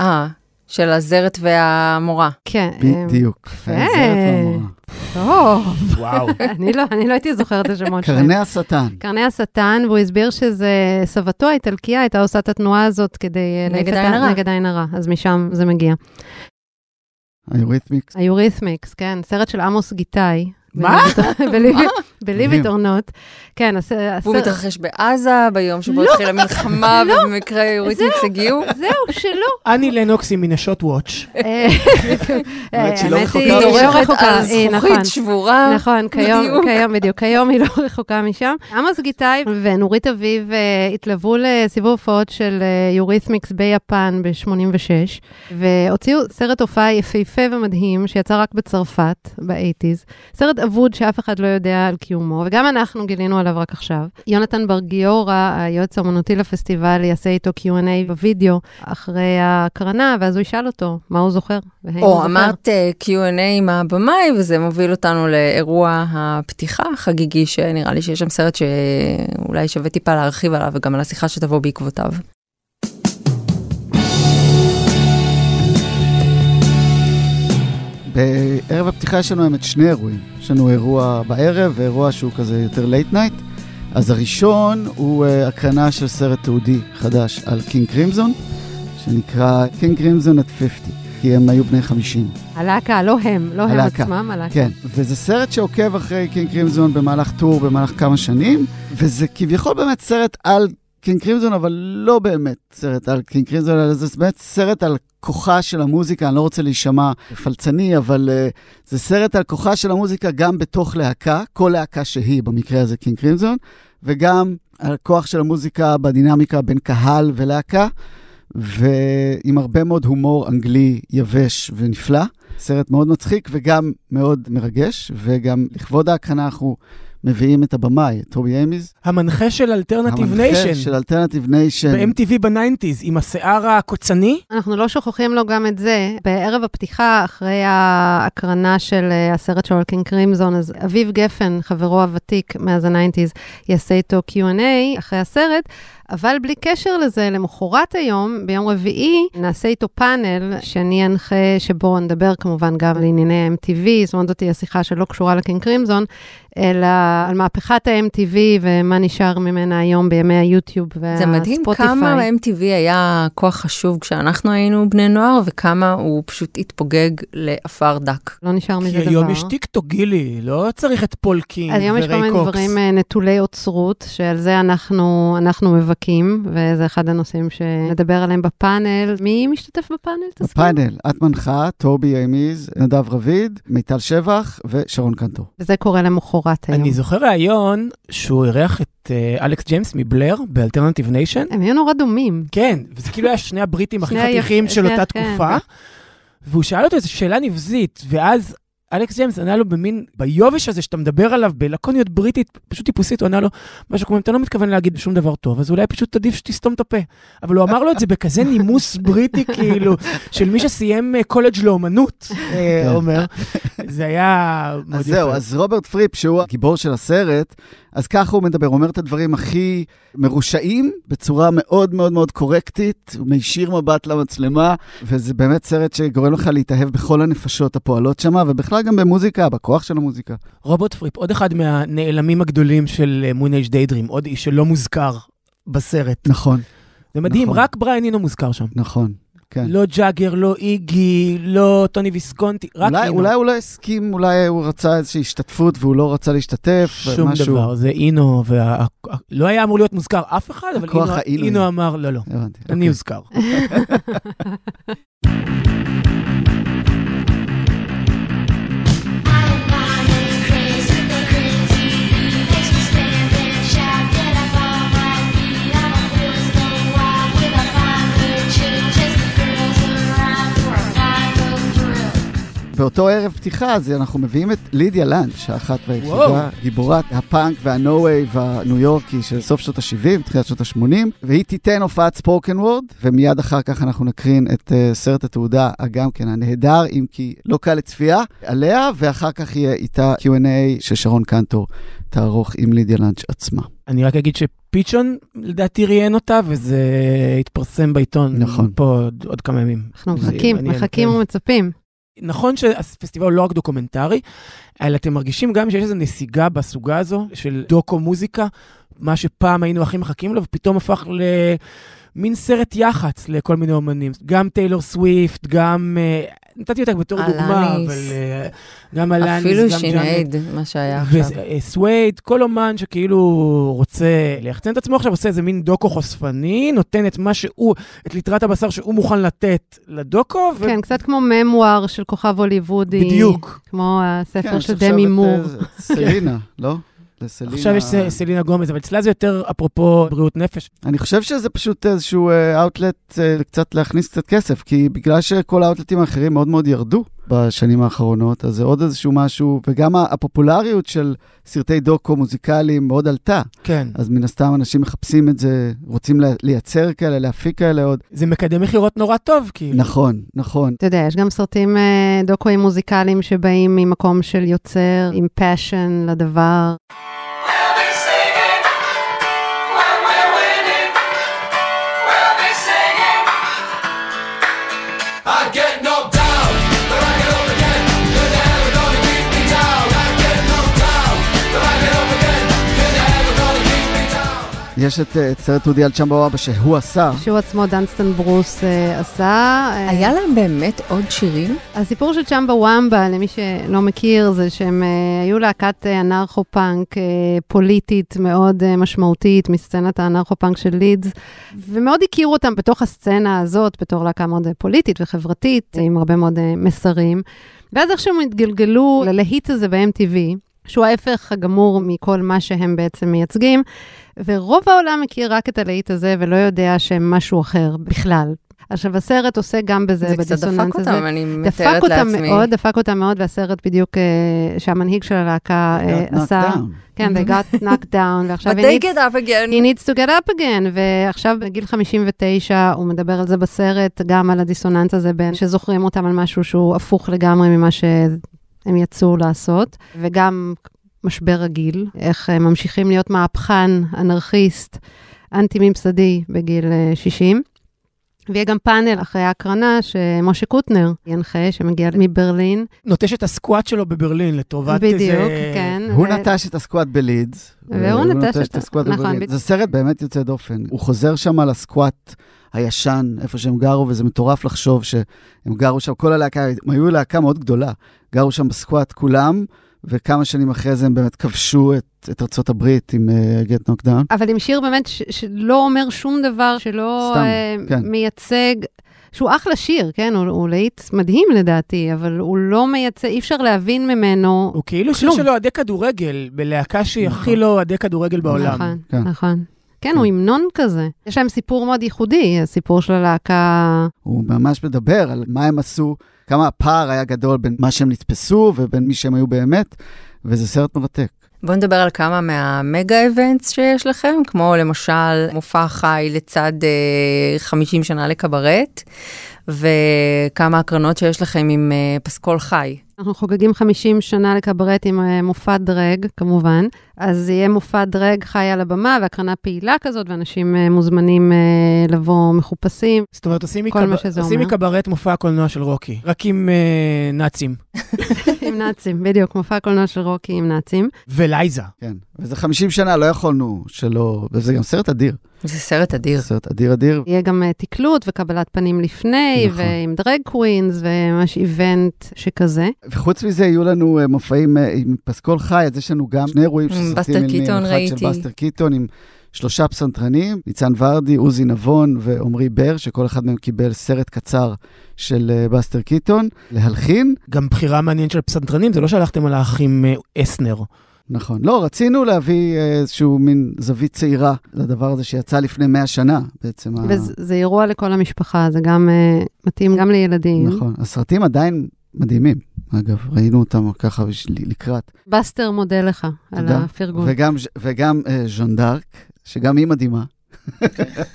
אה, של הזרת והמורה. כן. אה, בדיוק. טוב, וואו. אני לא, אני לא הייתי זוכרת את השמות שלהם. קרני השטן. קרני השטן, והוא הסביר שזה, סבתו האיטלקיה הייתה עושה את התנועה הזאת כדי אה, נגד עין הרע. נגד עין הרע, אז משם זה מגיע. היוריתמיקס. היוריתמיקס, כן, סרט של עמוס גיטאי. מה? עיתונות. כן, הסרט... מתרחש בעזה, ביום שבו לא. התחילה מלחמה, ובמקרה יוריתמיקס הגיעו. זהו, שלא. אני לנוקס עם מנשות וואץ'. אה, האמת לא רחוקה היא, משם. לא רחוקה, אה, נכון. זכוכית שבורה. נכון, כיום, בדיוק. כיום, בדיוק, כיום היא לא רחוקה משם. עמוס גיטאי ונורית אביב אה, התלוו לסיבוב הופעות של יוריתמיקס ביפן ב-86, והוציאו סרט הופעה יפהפה ומדהים, שיצא רק בצרפת, באייטיז. סרט אבוד שאף אחד לא יודע על קיומו, וגם אנחנו גילינו עליו רק עכשיו. יונתן בר גיורא, היועץ האומנותי לפסטיבל, יעשה איתו Q&A בווידאו אחרי ההקרנה, ואז הוא ישאל אותו מה הוא זוכר. או. אמרת אה, Q&A עם הבמאי, וזה מוביל אותנו לאירוע הפתיחה החגיגי, שנראה לי שיש שם סרט שאולי שווה טיפה להרחיב עליו, וגם על השיחה שתבוא בעקבותיו. בערב הפתיחה יש לנו האמת שני אירועים. יש לנו אירוע בערב ואירוע שהוא כזה יותר late night. אז הראשון הוא אה, הקרנה של סרט תיעודי חדש על קינג קרימזון, שנקרא קינג קרימזון at 50, כי הם היו בני 50. הלהקה, לא הם, לא הם הלהקה. עצמם, הלהקה. כן, וזה סרט שעוקב אחרי קינג קרימזון במהלך tour, במהלך כמה שנים, וזה כביכול באמת סרט על קינג קרימזון, אבל לא באמת סרט על קינג קרימזון, אלא זה באמת סרט על כוחה של המוזיקה, אני לא רוצה להישמע פלצני, אבל אה, זה סרט על כוחה של המוזיקה גם בתוך להקה, כל להקה שהיא, במקרה הזה קינג קרימזון, וגם על כוח של המוזיקה בדינמיקה בין קהל ולהקה, ועם הרבה מאוד הומור אנגלי יבש ונפלא. סרט מאוד מצחיק וגם מאוד מרגש, וגם לכבוד ההקרנה אנחנו מביאים את הבמאי, את טובי אמיז. המנחה של Alternative המנחה Nation. של Alternative Nation. ב-MTV בניינטיז, עם השיער הקוצני. אנחנו לא שוכחים לו גם את זה. בערב הפתיחה, אחרי ההקרנה של אה, הסרט שלו על קינג קרימזון, אז אביב גפן, חברו הוותיק מאז הניינטיז, יעשה איתו Q&A אחרי הסרט, אבל בלי קשר לזה, למחרת היום, ביום רביעי, נעשה איתו פאנל שאני אנחה, שבו נדבר כמובן גם על ענייני ה-MTV, זאת אומרת, זאת תהיה שיחה שלא קשורה לקינג קרימזון, אלא על מהפכת ה-MTV ומה נשאר ממנה היום בימי היוטיוב והספוטיפיי. זה מדהים כמה MTV היה כוח חשוב כשאנחנו היינו בני נוער, וכמה הוא פשוט התפוגג לעפר דק. לא נשאר מזה כי דבר. היום יש טיקטוק, גילי, לא צריך את פול קינג אז היום יש כל וריי מיני קוקס. דברים אה, נטולי אוצרות, שעל זה אנחנו, אנחנו מבכים, וזה אחד הנושאים שנדבר עליהם בפאנל. מי משתתף בפאנל? תזכיר? בפאנל, את מנחה, טובי אמיז, נדב רביד, מיטל שבח ושרון קנטור. וזה קורה למחרת היום. אני זוכר ראיון שהוא אירח את אה, אלכס ג'יימס מבלר ב Alternative Nation. הם היו נורא דומים. כן, וזה כאילו היה שני הבריטים הכי חתיכים של אותה כן. תקופה. והוא שאל אותו איזו שאלה נבזית, ואז אלכס ג'יימס ענה לו במין, ביובש הזה שאתה מדבר עליו, בלקוניות בריטית, פשוט טיפוסית, הוא ענה לו משהו כמו, אם אתה לא מתכוון להגיד שום דבר טוב, אז אולי פשוט עדיף שתסתום את הפה. אבל הוא אמר לו את זה בכזה נימוס בריטי, כאילו, של מי שסיים אה, קולג' לאומנות, אה, כן. אומר. זה היה אז. זהו, אז רוברט פריפ, שהוא הגיבור של הסרט, אז ככה הוא מדבר, הוא אומר את הדברים הכי מרושעים, בצורה מאוד מאוד מאוד קורקטית, הוא מישיר מבט למצלמה, וזה באמת סרט שגורם לך להתאהב בכל הנפשות הפועלות שם, ובכלל גם במוזיקה, בכוח של המוזיקה. רוברט פריפ, עוד אחד מהנעלמים הגדולים של Moonage Daydream, עוד איש שלא מוזכר בסרט. נכון, זה מדהים, נכון. רק בריאן אינו מוזכר שם. נכון. כן. לא ג'אגר, לא איגי, לא טוני ויסקונטי, רק אולי, אינו. אולי הוא לא הסכים, אולי הוא רצה איזושהי השתתפות והוא לא רצה להשתתף. שום משהו. דבר, זה אינו, וה... לא היה אמור להיות מוזכר אף אחד, אבל אינו. אינו אמר, לא, לא, הבנתי. אני אוקיי. אוזכר. באותו ערב פתיחה, אז אנחנו מביאים את לידיה לנץ', האחת. והיחידה, גיבורת הפאנק וה no wave הניו יורקי של סוף שנות ה-70, תחילת שנות ה-80, והיא תיתן הופעת spoken word, ומיד אחר כך אנחנו נקרין את אה, סרט התעודה, גם כן הנהדר, אם כי לא קל לצפייה, עליה, ואחר כך יהיה איתה Q&A ששרון קנטור תערוך עם לידיה לנץ' עצמה. אני רק אגיד שפיצ'ון, לדעתי, ראיין אותה, וזה התפרסם בעיתון. נכון. פה עוד, עוד כמה ימים. אנחנו מחכים, מחכים כן. ומצפים. נכון שהפסטיבל הוא לא רק דוקומנטרי, אלא אתם מרגישים גם שיש איזו נסיגה בסוגה הזו של דוקו מוזיקה, מה שפעם היינו הכי מחכים לו, ופתאום הפך למין סרט יח"צ לכל מיני אומנים. גם טיילור סוויפט, גם... אה, נתתי אותה בתור דוגמה, אלניס. אבל אה, גם אלניס, אפילו גם שינאיד, מה שהיה עכשיו. וסווייד, כל אומן שכאילו רוצה ליחצן את עצמו עכשיו, עושה איזה מין דוקו חושפני, נותן את מה שהוא, את ליטרת הבשר שהוא מוכן לתת לדוקו, ו... כן, קצת כמו ממואר של כוכב הוליוודי. בדיוק. כמו הספר כן, של דמי מור. אה, סלינה, לא? לסלינה. עכשיו יש סלינה גומז, אבל אצלה זה יותר אפרופו בריאות נפש. אני חושב שזה פשוט איזשהו אאוטלט קצת להכניס קצת כסף, כי בגלל שכל האאוטלטים האחרים מאוד מאוד ירדו בשנים האחרונות, אז זה עוד איזשהו משהו, וגם הפופולריות של סרטי דוקו מוזיקליים מאוד עלתה. כן. אז מן הסתם אנשים מחפשים את זה, רוצים לייצר כאלה, להפיק כאלה עוד. זה מקדם מכירות נורא טוב, כאילו. נכון, נכון. אתה יודע, יש גם סרטים אה, דוקואים מוזיקליים שבאים ממקום של יוצר, עם passion לדבר. יש את, אה, את סרט אודי על צ'מבה וומבה שהוא עשה. שהוא עצמו דנסטון ברוס אה, עשה. אה, היה להם באמת עוד שירים? הסיפור של צ'מבה וומבה, למי שלא מכיר, זה שהם אה, היו להקת אה, אנרכו-פאנק אה, פוליטית מאוד אה, משמעותית מסצנת האנרכו-פאנק של לידס, ומאוד הכירו אותם בתוך הסצנה הזאת, בתור להקה מאוד פוליטית וחברתית, עם הרבה מאוד אה, מסרים. ואז איכשהו הם התגלגלו ללהיט הזה ב-MTV, שהוא ההפך הגמור מכל מה שהם בעצם מייצגים, ורוב העולם מכיר רק את הלהיט הזה ולא יודע שהם משהו אחר בכלל. עכשיו, הסרט עושה גם בזה, זה קצת בדיסוננס דפק הזה. אותם, אני דפק מתארת אותם לעצמי. מאוד, דפק אותם מאוד, והסרט בדיוק, אה, שהמנהיג של הלהקה knocked עשה. כן, they got knocked down, ועכשיו But he they needs- get up again. he needs to get up again, ועכשיו בגיל 59, הוא מדבר על זה בסרט, גם על הדיסוננס הזה בין שזוכרים אותם על משהו שהוא הפוך לגמרי ממה שהם יצאו לעשות, וגם משבר הגיל, איך הם ממשיכים להיות מהפכן, אנרכיסט, אנטי-ממסדי בגיל אה, 60. ויהיה גם פאנל אחרי ההקרנה שמשה קוטנר ינחה, שמגיע מברלין. נוטש את הסקואט שלו בברלין לטובת בדיוק, איזה... כן. הוא ו- נטש את הסקואט בלידס. והוא נטש את- הסקואט נכון, בברלין. בדיוק. זה סרט באמת יוצא דופן. הוא חוזר שם על הסקואט הישן, איפה שהם גרו, וזה מטורף לחשוב שהם גרו שם, כל הלהקה, הם היו להקה מאוד גדולה. גרו שם בסקואט כולם, וכמה שנים אחרי זה הם באמת כבשו את, את ארצות הברית עם uh, Get Knocked Down. אבל עם שיר באמת ש- שלא אומר שום דבר, שלא סתם, uh, כן. מייצג, שהוא אחלה שיר, כן? הוא, הוא להיט מדהים לדעתי, אבל הוא לא מייצג, אי אפשר להבין ממנו. הוא כאילו שיר כלום. של אוהדי כדורגל, בלהקה שהיא הכי לא אוהדי כדורגל בעולם. נכון, כן. נכון. כן, הוא המנון כזה. יש להם סיפור מאוד ייחודי, הסיפור של הלהקה. הוא ממש מדבר על מה הם עשו, כמה הפער היה גדול בין מה שהם נתפסו ובין מי שהם היו באמת, וזה סרט מרתק. בואו נדבר על כמה מהמגה אבנטס שיש לכם, כמו למשל מופע חי לצד אה, 50 שנה לקברט, וכמה הקרנות שיש לכם עם אה, פסקול חי. אנחנו חוגגים 50 שנה לקברט עם אה, מופע דרג, כמובן. אז יהיה מופע דרג חי על הבמה והקרנה פעילה כזאת, ואנשים אה, מוזמנים אה, לבוא מחופשים. זאת אומרת, עושים. מקברט מופע הקולנוע של רוקי, רק עם נאצים. עם נאצים, בדיוק, מופע קולנוע של רוקי עם נאצים. ולייזה. כן, וזה 50 שנה, לא יכולנו שלא, וזה גם סרט אדיר. זה סרט אדיר. סרט אדיר אדיר. יהיה גם אה, תקלוט וקבלת פנים לפני, נכון. ועם drag queens, וממש event שכזה. וחוץ מזה, יהיו לנו אה, מופעים אה, עם פסקול חי, אז יש לנו גם שני אירועים עם של בסטר סרטים אילמים, קיטון אחד ראיתי. של בסטר קיטון עם שלושה פסנתרנים, ניצן ורדי, עוזי נבון ועמרי בר, שכל אחד מהם קיבל סרט קצר של בסטר קיטון, להלחין. גם בחירה מעניינת של פסנתרנים, זה לא שהלכתם על האחים אסנר. נכון. לא, רצינו להביא אה, איזשהו מין זווית צעירה לדבר הזה שיצא לפני 100 שנה, בעצם. ה- וזה אירוע לכל המשפחה, זה גם אה, מתאים גם לילדים. נכון. הסרטים עדיין מדהימים. אגב, ראינו אותם ככה בשביל- לקראת. בסטר מודה לך על. הפרגון. וגם, וגם אה, ז'ון דארק, שגם היא מדהימה.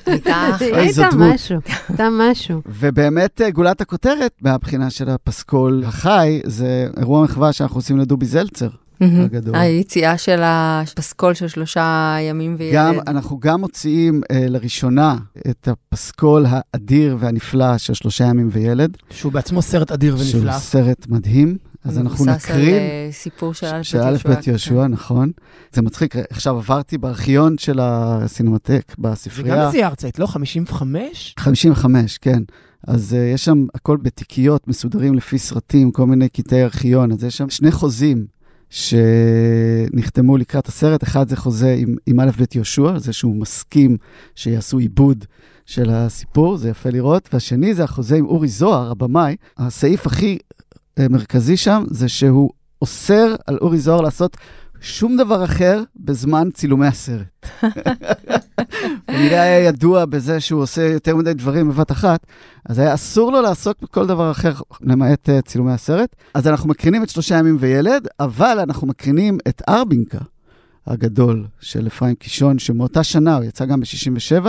הייתה. משהו, הייתה משהו. ובאמת גולת הכותרת מהבחינה של הפסקול החי, זה אירוע מחווה שאנחנו עושים לדובי זלצר מהמם. הגדול. היציאה של הפסקול של שלושה ימים וילד. גם, אנחנו גם מוציאים אה, לראשונה את הפסקול האדיר והנפלא של שלושה ימים וילד, שהוא בעצמו סרט אדיר שהוא ונפלא. סרט מדהים. אז אנחנו מבוסס על, אה, סיפור של א' של בית יהושע. בית יהושע, נכון. זה מצחיק, עכשיו עברתי בארכיון של הסינמטק, בספרייה. איזה ארצית, לא? 55? 55, כן. אז uh, יש שם הכל בתיקיות, מסודרים לפי סרטים, כל מיני קטעי ארכיון. אז יש שם שני חוזים שנחתמו לקראת הסרט. אחד זה חוזה עם, עם א' ב' יהושע, זה שהוא מסכים שיעשו עיבוד של הסיפור, זה יפה לראות. והשני זה החוזה עם אורי זוהר, הבמאי. הסעיף הכי uh, מרכזי שם זה שהוא אוסר על אורי זוהר לעשות שום דבר אחר בזמן צילומי הסרט. כנראה היה ידוע בזה שהוא עושה יותר מדי דברים בבת אחת, אז היה אסור לו לעסוק בכל דבר אחר, למעט uh, צילומי הסרט. אז אנחנו מקרינים את שלושה ימים וילד, אבל אנחנו מקרינים את ארבינקה הגדול של אפרים קישון, שמאותה שנה, הוא יצא גם ב-67,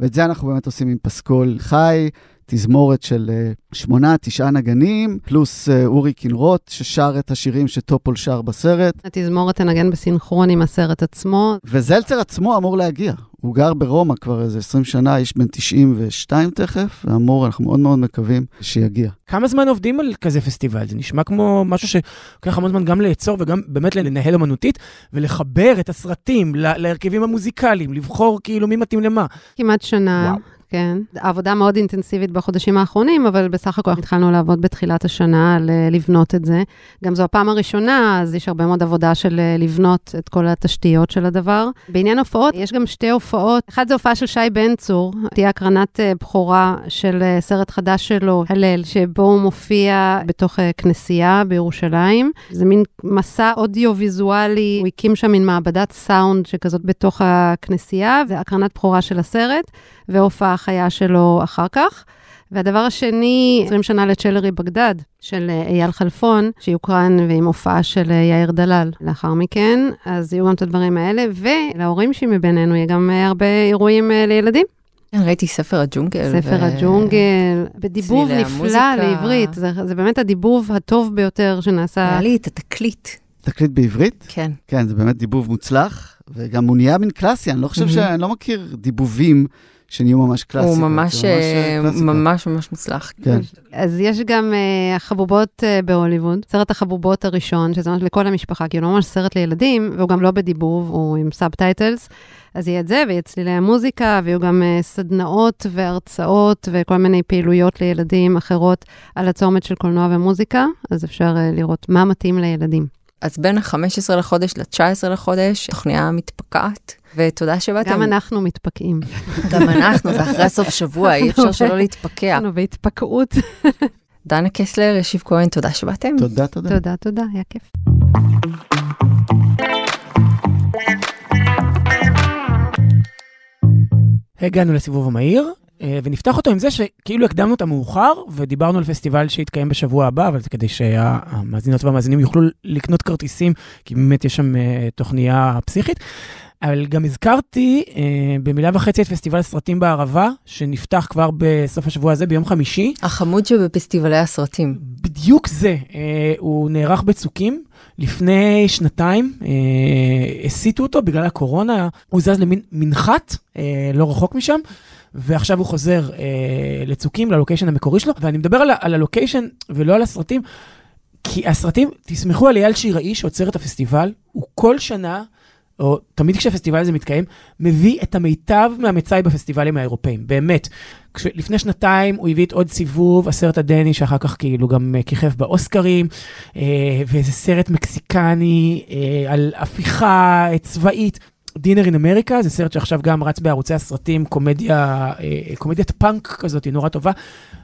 ואת זה אנחנו באמת עושים עם פסקול חי, תזמורת של uh, שמונה, תשעה נגנים, פלוס uh, אורי קינרוט, ששר את השירים שטופול שר בסרט. התזמורת תנגן בסינכרון עם הסרט עצמו. וזלצר עצמו אמור להגיע. הוא גר ברומא כבר איזה 20 שנה, איש בן 92 תכף, ואמור, אנחנו מאוד מאוד מקווים שיגיע. כמה זמן עובדים על כזה פסטיבל? זה נשמע כמו משהו שלוקח המון זמן גם לעצור וגם באמת לנהל אמנותית ולחבר את הסרטים לה- להרכבים המוזיקליים, לבחור כאילו מי מתאים למה. כמעט שנה. וואו. כן. עבודה מאוד אינטנסיבית בחודשים האחרונים, אבל בסך הכל התחלנו לעבוד בתחילת השנה אה, לבנות את זה. גם זו הפעם הראשונה, אז יש הרבה מאוד עבודה של אה, לבנות את כל התשתיות של הדבר. בעניין הופעות, יש גם שתי הופעות. אחת זו הופעה של שי בן צור, תהיה הקרנת אה, בכורה של סרט חדש שלו, הלל, שבו הוא מופיע בתוך כנסייה בירושלים. זה מין מסע אודיו-ויזואלי, הוא הקים שם מין מעבדת סאונד שכזאת בתוך הכנסייה, והקרנת בכורה של הסרט. והופעה חיה שלו אחר כך. והדבר השני, 20 שנה לצ'לרי בגדד, של אה, אייל חלפון, שיוקרן ועם הופעה של אה, יאיר דלל לאחר מכן, אז יהיו גם את הדברים האלה, ולהורים שמבינינו יהיה גם אה, הרבה אירועים לילדים. כן, ראיתי ספר הג'ונגל. ספר ו- הג'ונגל, בדיבוב נפלא המוזיקה. לעברית, זה, זה באמת הדיבוב הטוב ביותר שנעשה. היה לי את התקליט. תקליט בעברית? כן. כן, זה באמת דיבוב מוצלח, וגם הוא נהיה מין קלאסי, אני לא חושב מהמם. שאני לא מכיר דיבובים שנהיו ממש קלאסיקות. הוא ממש, זה אה, קלאסיקה. ממש ממש מוצלח. כן. אז יש גם אה, חבובות אה, בהוליווד, סרט החבובות הראשון, שזה ממש לכל המשפחה, כי הוא לא ממש סרט לילדים, והוא גם לא בדיבוב, הוא עם subtitles. אז יהיה את זה, ויהיה צלילי המוזיקה, ויהיו גם אה, סדנאות והרצאות וכל מיני פעילויות לילדים אחרות על הצומת של קולנוע ומוזיקה, אז אפשר אה, לראות מה מתאים לילדים. אז בין ה-15 לחודש ל-19 לחודש, תוכניה מתפקעת, ותודה שבאתם. גם אנחנו מתפקעים. גם אנחנו, זה אחרי הסוף שבוע, אי אפשר שלא להתפקע. אנחנו בהתפקעות. דנה קסלר, ישיב כהן, תודה שבאתם. תודה, תודה. תודה, תודה, היה כיף. הגענו לסיבוב המהיר, ונפתח אותו עם זה שכאילו הקדמנו את המאוחר, ודיברנו על פסטיבל שיתקיים בשבוע הבא, אבל זה כדי שהמאזינות והמאזינים יוכלו לקנות כרטיסים, כי באמת יש שם אה, תוכניה פסיכית. אבל גם הזכרתי אה, במילה וחצי את פסטיבל הסרטים בערבה, שנפתח כבר בסוף השבוע הזה, ביום חמישי. החמוד שבפסטיבלי הסרטים. בדיוק זה, אה, הוא נערך בצוקים. לפני שנתיים אה, הסיטו אותו בגלל הקורונה, הוא זז למין מנחת, אה, לא רחוק משם, ועכשיו הוא חוזר אה, לצוקים, ללוקיישן המקורי שלו, ואני מדבר על, על הלוקיישן ולא על הסרטים, כי הסרטים, תסמכו על אייל שיראי שעוצר את הפסטיבל, הוא כל שנה או תמיד כשהפסטיבל הזה מתקיים, מביא את המיטב מהמצאי בפסטיבלים האירופאים, באמת. כש, לפני שנתיים הוא הביא את עוד סיבוב, הסרט הדני, שאחר כך כאילו גם אה, כיכב באוסקרים, אה, ואיזה סרט מקסיקני אה, על הפיכה צבאית. דינר אין אמריקה, זה סרט שעכשיו גם רץ בערוצי הסרטים, קומדיה, אה, קומדיית פאנק כזאת, נורא טובה.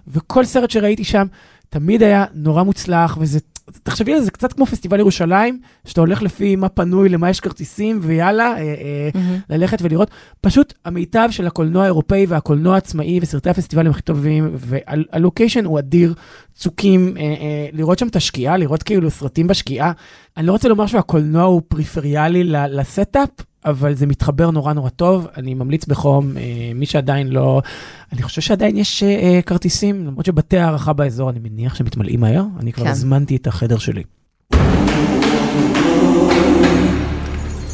וכל סרט שראיתי שם תמיד היה נורא מוצלח, וזה, תחשבי על זה, זה קצת כמו פסטיבל ירושלים, שאתה הולך לפי מה פנוי, למה יש כרטיסים, ויאללה, אה, אה, Mm-hmm. ללכת ולראות. פשוט המיטב של הקולנוע האירופאי והקולנוע העצמאי וסרטי הפסטיבלים הכי טובים, והלוקיישן הוא אדיר, צוקים, אה, אה, לראות שם את השקיעה, לראות כאילו סרטים בשקיעה. אני לא רוצה לומר שהקולנוע הוא פריפריאלי ל- לסטאפ, אבל זה מתחבר נורא נורא טוב, אני ממליץ בחום, אה, מי שעדיין לא... אני חושב שעדיין יש אה, אה, כרטיסים, למרות שבתי הערכה באזור, אני מניח שמתמלאים מהר, אני כבר כן. הזמנתי את החדר שלי.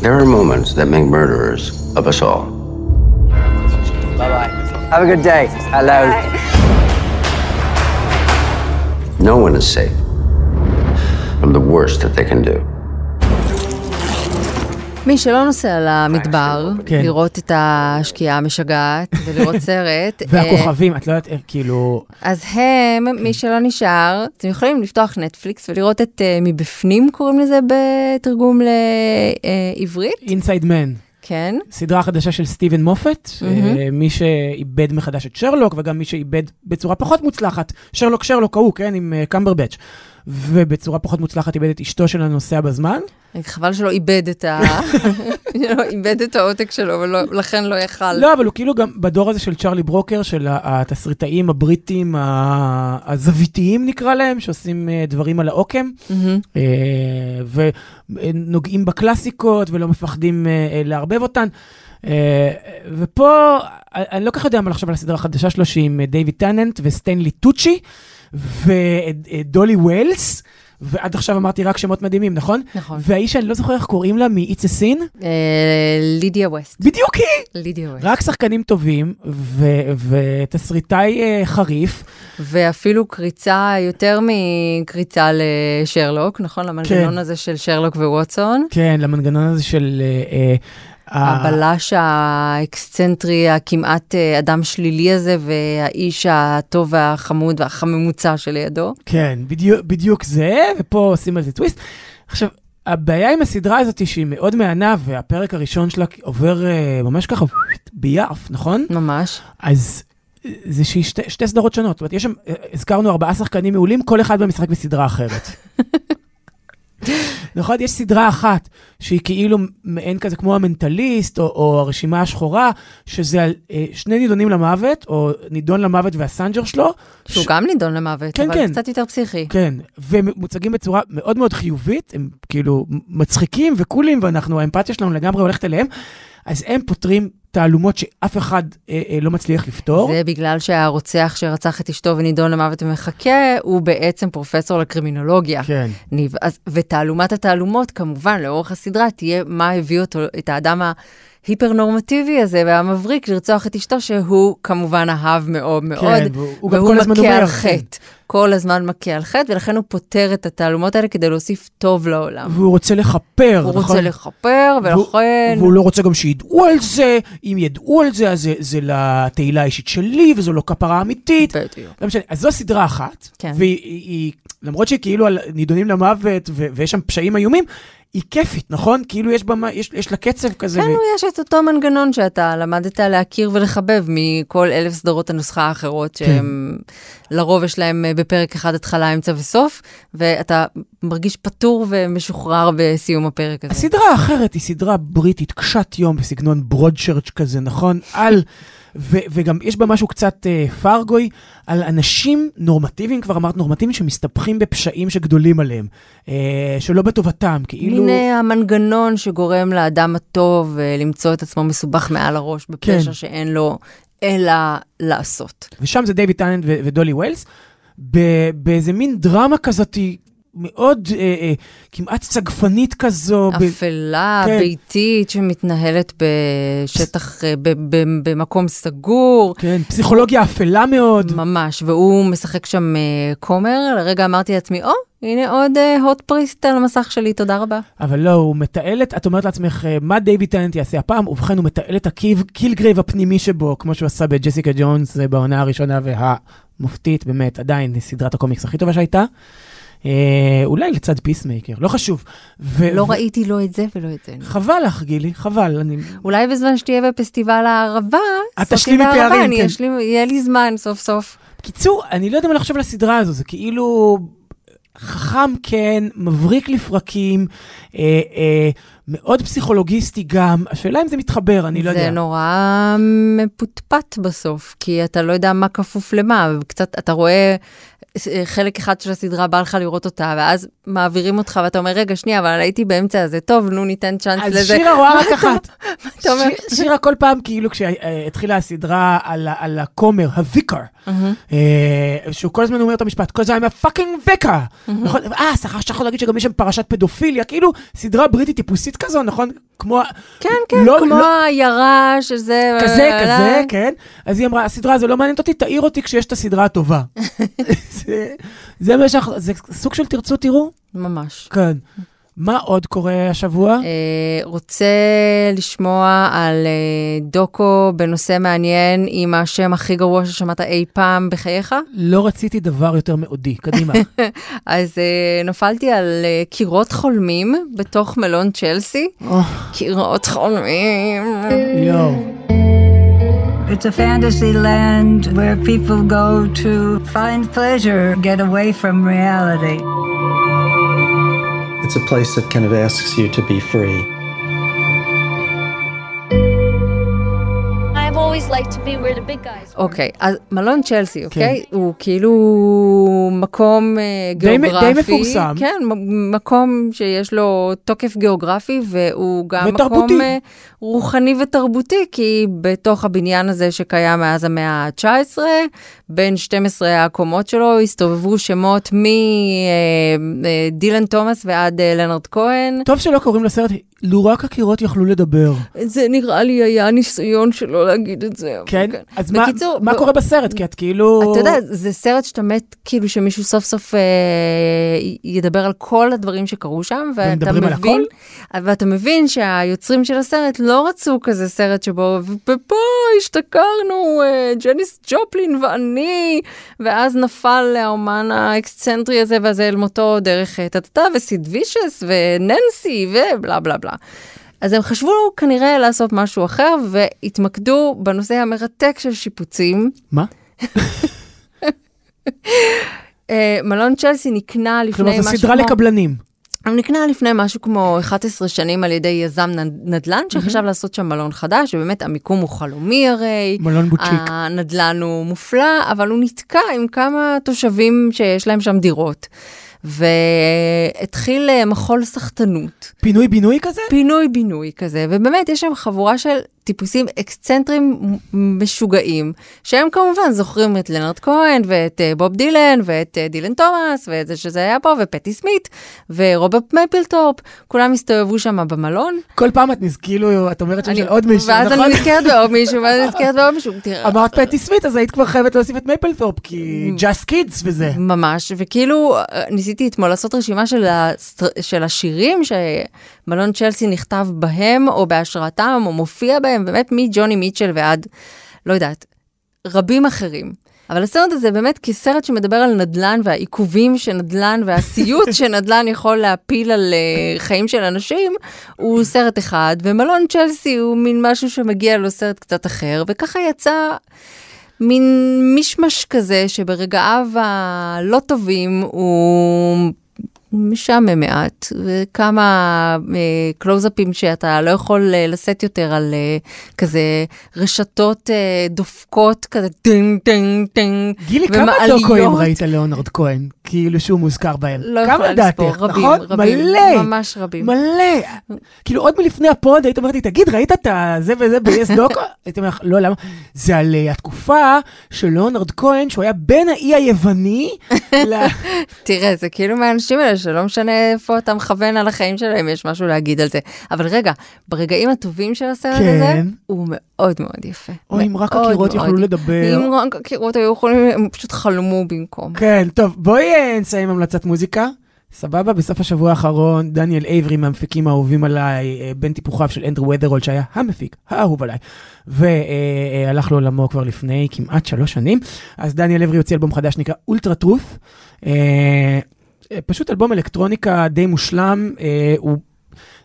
There are moments that make murderers of us all. Bye bye. Have a good day. Hello. No one is safe from the worst that they can do. מי שלא נוסע למדבר, כן. לראות את השקיעה המשגעת ולראות סרט, אה, והכוכבים, את לא יודעת, איך, כאילו... אז הם, מי שלא נשאר, אתם יכולים לפתוח נטפליקס ולראות את אה, מבפנים, קוראים לזה בתרגום לעברית, אינסייד מן. כן. סדרה חדשה של סטיבן מופת, אה, מי שאיבד מחדש את שרלוק, וגם מי שאיבד בצורה פחות מוצלחת, שרלוק שרלוק ההוא, כן, עם אה, קמברבץ', ובצורה פחות מוצלחת איבד את אשתו של הנוסע בזמן. חבל שלא איבד את ה... שלא איבד את העותק שלו, ולכן לא יכל. לא, אבל הוא כאילו גם בדור הזה של צ'רלי ברוקר, של התסריטאים הבריטים הזוויתיים נקרא להם, שעושים אה, דברים על העוקם. אה, ונוגעים בקלאסיקות ולא מפחדים אה, לערבב אותן. ופה, אני לא כל כך יודע מה לחשוב על הסדרה החדשה שלו, שהיא עם דיוויד טננט וסטיינלי טוצ'י ודולי ווילס. ועד עכשיו אמרתי רק שמות מדהימים, נכון? נכון. והאישה שאני לא זוכר איך קוראים לה, מ-It's a Sin? אה, לידיה ווסט. בדיוק היא! לידיה ווסט. רק שחקנים טובים ותסריטאי אה, חריף. ואפילו קריצה, יותר מקריצה לשרלוק, נכון? למנגנון הזה של שרלוק וווטסון. כן, למנגנון הזה של... הבלש האקסצנטרי, הכמעט אה, אדם שלילי הזה, והאיש הטוב והחמוד והחממוצה שלידו. כן, בדיוק, בדיוק זה, ופה עושים על זה טוויסט. עכשיו, הבעיה עם הסדרה הזאת היא שהיא מאוד מהנה, והפרק הראשון שלה עובר אה, ממש ככה ביעף, נכון? ממש. אז אה, זה שתי, שתי סדרות שונות. זאת אומרת, יש שם, הזכרנו ארבעה שחקנים מעולים, כל אחד מהם משחק בסדרה אחרת. נכון? יש סדרה אחת שהיא כאילו מעין כזה כמו המנטליסט, או, או הרשימה השחורה, שזה על אה, שני נידונים למוות, או נידון למוות והסנג'ר שלו. שהוא גם נידון למוות, כן, אבל כן. קצת יותר פסיכי. כן, ומוצגים בצורה מאוד מאוד חיובית, הם כאילו מצחיקים וקולים, ואנחנו, האמפתיה שלנו לגמרי הולכת אליהם, אז הם פותרים תעלומות שאף אחד אה, אה, לא מצליח לפתור. זה בגלל שהרוצח שרצח את אשתו ונידון למוות ומחכה, הוא בעצם פרופסור לקרימינולוגיה. כן. ניב, אז, ותעלומת התעלומות, כמובן, לאורך הסדרה, תהיה מה הביא אותו, את האדם ההיפר-נורמטיבי הזה והמבריק לרצוח את אשתו, שהוא כמובן אהב מאוד מאוד, כן, והוא- והוא כל הזמן מכה על כן. חטא. כל הזמן מכה על חטא, ולכן הוא פותר את התעלומות האלה כדי להוסיף טוב לעולם. והוא רוצה לכפר, הוא נכון? רוצה לכפר, ולכן... והוא לא רוצה גם שידעו על זה, אם ידעו על זה, אז זה, זה לתהילה האישית שלי, וזו לא כפרה אמיתית. בדיוק. לא משנה, אז זו סדרה אחת, כן. והיא, היא, היא, למרות שהיא כאילו על נידונים למוות, ו, ויש שם פשעים איומים, היא כיפית, נכון? כאילו יש, בה, מה- יש, יש לה קצב כזה. כן, ו... יש את אותו מנגנון שאתה למדת להכיר ולחבב מכל אלף סדרות הנוסחה האחרות, כן. שהם לרוב יש להם אה, בפרק אחד התחלה, אמצע וסוף, ואתה מרגיש פטור ומשוחרר בסיום הפרק הזה. הסדרה האחרת היא סדרה בריטית, קשת יום, בסגנון ברודשרץ' כזה, נכון? על... ו- וגם יש בה משהו קצת אה, פרגוי, על אנשים נורמטיביים, כבר אמרת נורמטיביים, שמסתבכים בפשעים שגדולים עליהם, אה, שלא בטובתם, כאילו... מין אה, המנגנון שגורם לאדם הטוב אה, למצוא את עצמו מסובך מעל הראש בפשע כן. שאין לו אלא לעשות. ושם זה דיוויד טאננט ודולי ווילס, באיזה מין דרמה כזאת מאוד אה, אה, כמעט סגפנית כזו. ב- אפלה, כן. ביתית, שמתנהלת בשטח, אה, ב- ב- במקום סגור. כן, פסיכולוגיה אפלה מאוד. ממש, והוא משחק שם אה, כומר, לרגע אמרתי לעצמי, או, הנה עוד hot priest על המסך שלי, תודה רבה. אבל לא, הוא מתעל את, את אומרת לעצמך, אה, מה דיוויד טננט יעשה הפעם? ובכן, הוא מתעל את הקיב, קילגרייב הפנימי שבו, כמו שהוא עשה בג'סיקה ג'ונס אה, בעונה הראשונה והמופתית, באמת, עדיין סדרת הקומיקס הכי טובה שהייתה. אה, אולי לצד פיסמייקר, לא חשוב. ו- לא ו- ראיתי לא את זה ולא את זה. חבל לך, גילי, חבל. אני... אולי בזמן שתהיה בפסטיבל הערבה, את תשלימי פערים, כן. אשלים, יהיה לי זמן סוף סוף. בקיצור, אני לא יודע מה לחשוב על הסדרה הזו, זה כאילו חכם כן, מבריק לפרקים, אה, אה, מאוד פסיכולוגיסטי גם, השאלה אם זה מתחבר, אני לא יודע. זה נורא מפוטפט בסוף, כי אתה לא יודע מה כפוף למה, וקצת, אתה רואה אה, חלק אחד של הסדרה, בא לך לראות אותה, ואז מעבירים אותך, ואתה אומר, רגע, שנייה, אבל הייתי באמצע, זה טוב, נו, ניתן צ'אנס אז לזה. שירה רואה רק אחת. שירה כל פעם, כאילו כשהתחילה הסדרה על הכומר, הוויקר, אה, שהוא כל הזמן אומר את המשפט, כל הזמן I'm a fucking vicar. נכון? אה, סליחה, שכחתי להגיד שגם יש שם פרשת פדופיליה, כאילו סדרה בריטית טיפוסית כזו, נכון? כמו... כן, כן, לא- כמו לא- העיירה של זה. כזה, אה, כזה, כן. אז היא אמרה, הסדרה הזו לא מעניינת אותי, תעיר אותי כשיש את הסדרה הטובה. זה- זה שאנחנו, זה סוג של תרצו, תראו? ממש. כן. מה עוד קורה השבוע? אה, רוצה לשמוע על אה, דוקו בנושא מעניין עם השם הכי גרוע ששמעת אי פעם בחייך? לא רציתי דבר יותר מאודי, קדימה. אז אה, נפלתי על קירות חולמים בתוך מלון צ'לסי. קירות חולמים. יואו. It's a fantasy land where people go to find pleasure, get away from reality. It's a place that kind of asks you to be free. אוקיי, אז מלון צ'לסי, אוקיי? הוא כאילו מקום אה, די מ- די גיאוגרפי. מפורסם. כן, מקום שיש לו תוקף גיאוגרפי, והוא גם. מקום אה, רוחני ותרבותי, כי בתוך הבניין הזה שקיים מאז המאה ה-19, בין 12 הקומות שלו הסתובבו שמות מדילן תומאס ועד אה, לנרד כהן. טוב שלא קוראים לסרט, לו רק הקירות יכלו לדבר. זה נראה לי היה ניסיון שלא להגיד את זה. אבל כן? אז מה- בקיצור, מה ב- קורה בסרט? כי את כאילו... אתה יודע, זה סרט שאתה מת, כאילו שמישהו סוף סוף אה, ידבר על כל הדברים שקרו שם, ואתה ומדברים על מבין, ואתה מבין שהיוצרים של הסרט לא רצו כזה סרט שבו, ופה השתכרנו, אה, ג'ניס ג'ופלין ואני, ואז נפל האומן האקסצנטרי הזה והזה אל מותו דרך אה, טטטה וסיד וישס וננסי ובלה בלה בלה. אז הם חשבו כנראה לעשות משהו אחר והתמקדו בנושא המרתק של שיפוצים. מה? אה, מלון צ'לסי נקנה לפני כלומר, משהו זו כמו... סדרה לקבלנים. הוא נקנה לפני משהו כמו 11 שנים על ידי יזם נדל"ן שחשב לעשות שם מלון חדש, ובאמת המיקום הוא חלומי הרי. מלון בוצ'יק. הנדל"ן הוא מופלא, אבל הוא נתקע עם כמה תושבים שיש להם שם דירות. והתחיל אה, מחול סחטנות. פינוי-בינוי כזה? פינוי-בינוי כזה, ובאמת יש שם חבורה של טיפוסים אקסצנטרים משוגעים, שהם כמובן זוכרים את לאונרד כהן, ואת אה, בוב דילן, ואת אה, דילן תומאס, ואת זה שזה היה פה, ופטי סמית, ורוברט מייפלתורפ, כולם הסתובבו שם במלון. כל פעם את. כאילו, את אומרת שם אני- של עוד מישהו, ואז נכון? אני נזכרת בעוד מישהו, ואז אני נזכרת בעוד מישהו. תראה, אמרת פטי סמית, אז היית כבר חייבת להוסיף את מייפלתורפ, כי Just Kids וזה. ממש, וכאילו אה, ניסיתי אתמול לעשות רשימה של, הסטר... של השירים שמלון צ'לסי נכתב בהם, או בהשראתם, או מופיע בהם, באמת מג'וני מיטשל ועד, לא יודעת, רבים אחרים. אבל הסרט הזה באמת כסרט שמדבר על נדל"ן והעיכובים שנדל"ן והסיוט שנדל"ן יכול להפיל על uh, חיים של אנשים, הוא סרט אחד, ומלון צ'לסי הוא מין משהו שמגיע לו סרט קצת אחר, וככה יצא מין מישמש כזה שברגעיו הלא טובים הוא משעמם מעט, וכמה אה, קלוזאפים שאתה לא יכול אה, לשאת יותר על אה, כזה רשתות אה, דופקות, כזה טינג טינג טינג, גילי, כמה דוקואים ראית ליאונרד כהן? כאילו שהוא מוזכר בהם. לא יכולה לספור, רבים, נכון? רבים, מלא. ממש רבים. מלא. כאילו עוד מלפני הפוד היית אומרת לי, תגיד, ראית את זה וזה ב-yes דוקו? הייתי אומר לך, לא, למה? זה על אה, התקופה של ליאונרד כהן, שהוא היה בין האי היווני ל... תראה, זה כאילו מהאנשים האלה שלא משנה איפה אתה מכוון על החיים שלהם, יש משהו להגיד על זה. אבל רגע, ברגעים הטובים של הסרט כן. הזה, הוא מאוד מאוד יפה. או אם רק מאוד הקירות מאוד. יכלו לדבר. אם רק הקירות היו יכולים, הם פשוט חלמו במקום. כן, טוב, בואי אה, נסיים המלצת מוזיקה. סבבה, בסוף השבוע האחרון, דניאל אייברי מהמפיקים האהובים עליי, אה, בן טיפוחיו של אנדרו ודרולד, שהיה המפיק האהוב עליי, והלך לעולמו כבר לפני כמעט שלוש שנים. אז דניאל אייברי הוציא אלבום חדש שנקרא אולטרה טרוס. פשוט אלבום אלקטרוניקה די מושלם, אה, הוא...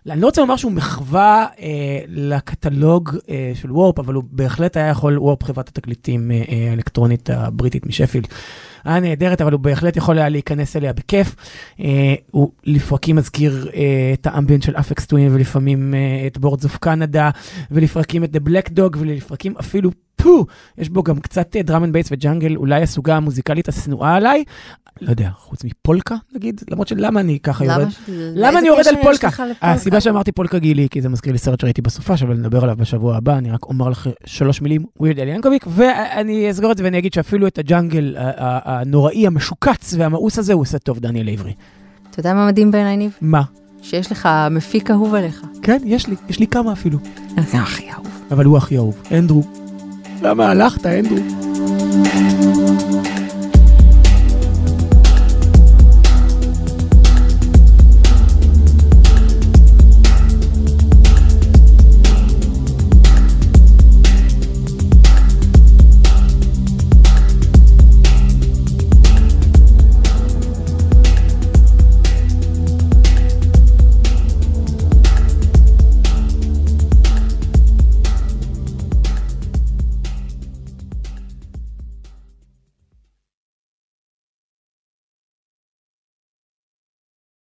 אני לא רוצה לומר שהוא מחווה אה, לקטלוג אה, של וורפ, אבל הוא בהחלט היה יכול, וורפ חברת התקליטים אה, אה, האלקטרונית הבריטית משפילד. הנהדרת, אבל הוא בהחלט יכול היה להיכנס אליה בכיף. אה, הוא לפרקים מזכיר אה, את האמביאנט של אפקס טווין, ולפעמים אה, את בורדס אוף קנדה, ולפרקים את The Black Dog, ולפרקים אפילו פו, יש בו גם קצת drum and bass ו jungle, אולי הסוגה המוזיקלית השנואה עליי. לא יודע, חוץ מפולקה נגיד? למרות שלמה אני ככה למה יורד? למה אני יורד על פולקה? הסיבה שאמרתי פולקה גילי, כי זה מזכיר לי סרט שראיתי בסופה, אבל נדבר עליו בשבוע הבא, אני רק אומר לך שלוש מילים, ווירד אל ינקוביק, ואני אסגור את זה ואני אגיד שאפילו את הג'אנגל הנוראי, המשוקץ והמאוס הזה, הוא עושה טוב, דניאל עברי. אתה יודע מה מדהים בעיניי, ניב? מה? שיש לך מפיק אהוב עליך. כן, יש לי, יש לי כמה אפילו. זה הכי אהוב. אבל הוא הכי אהוב. אנדרו. למה הלכת, אנדרו?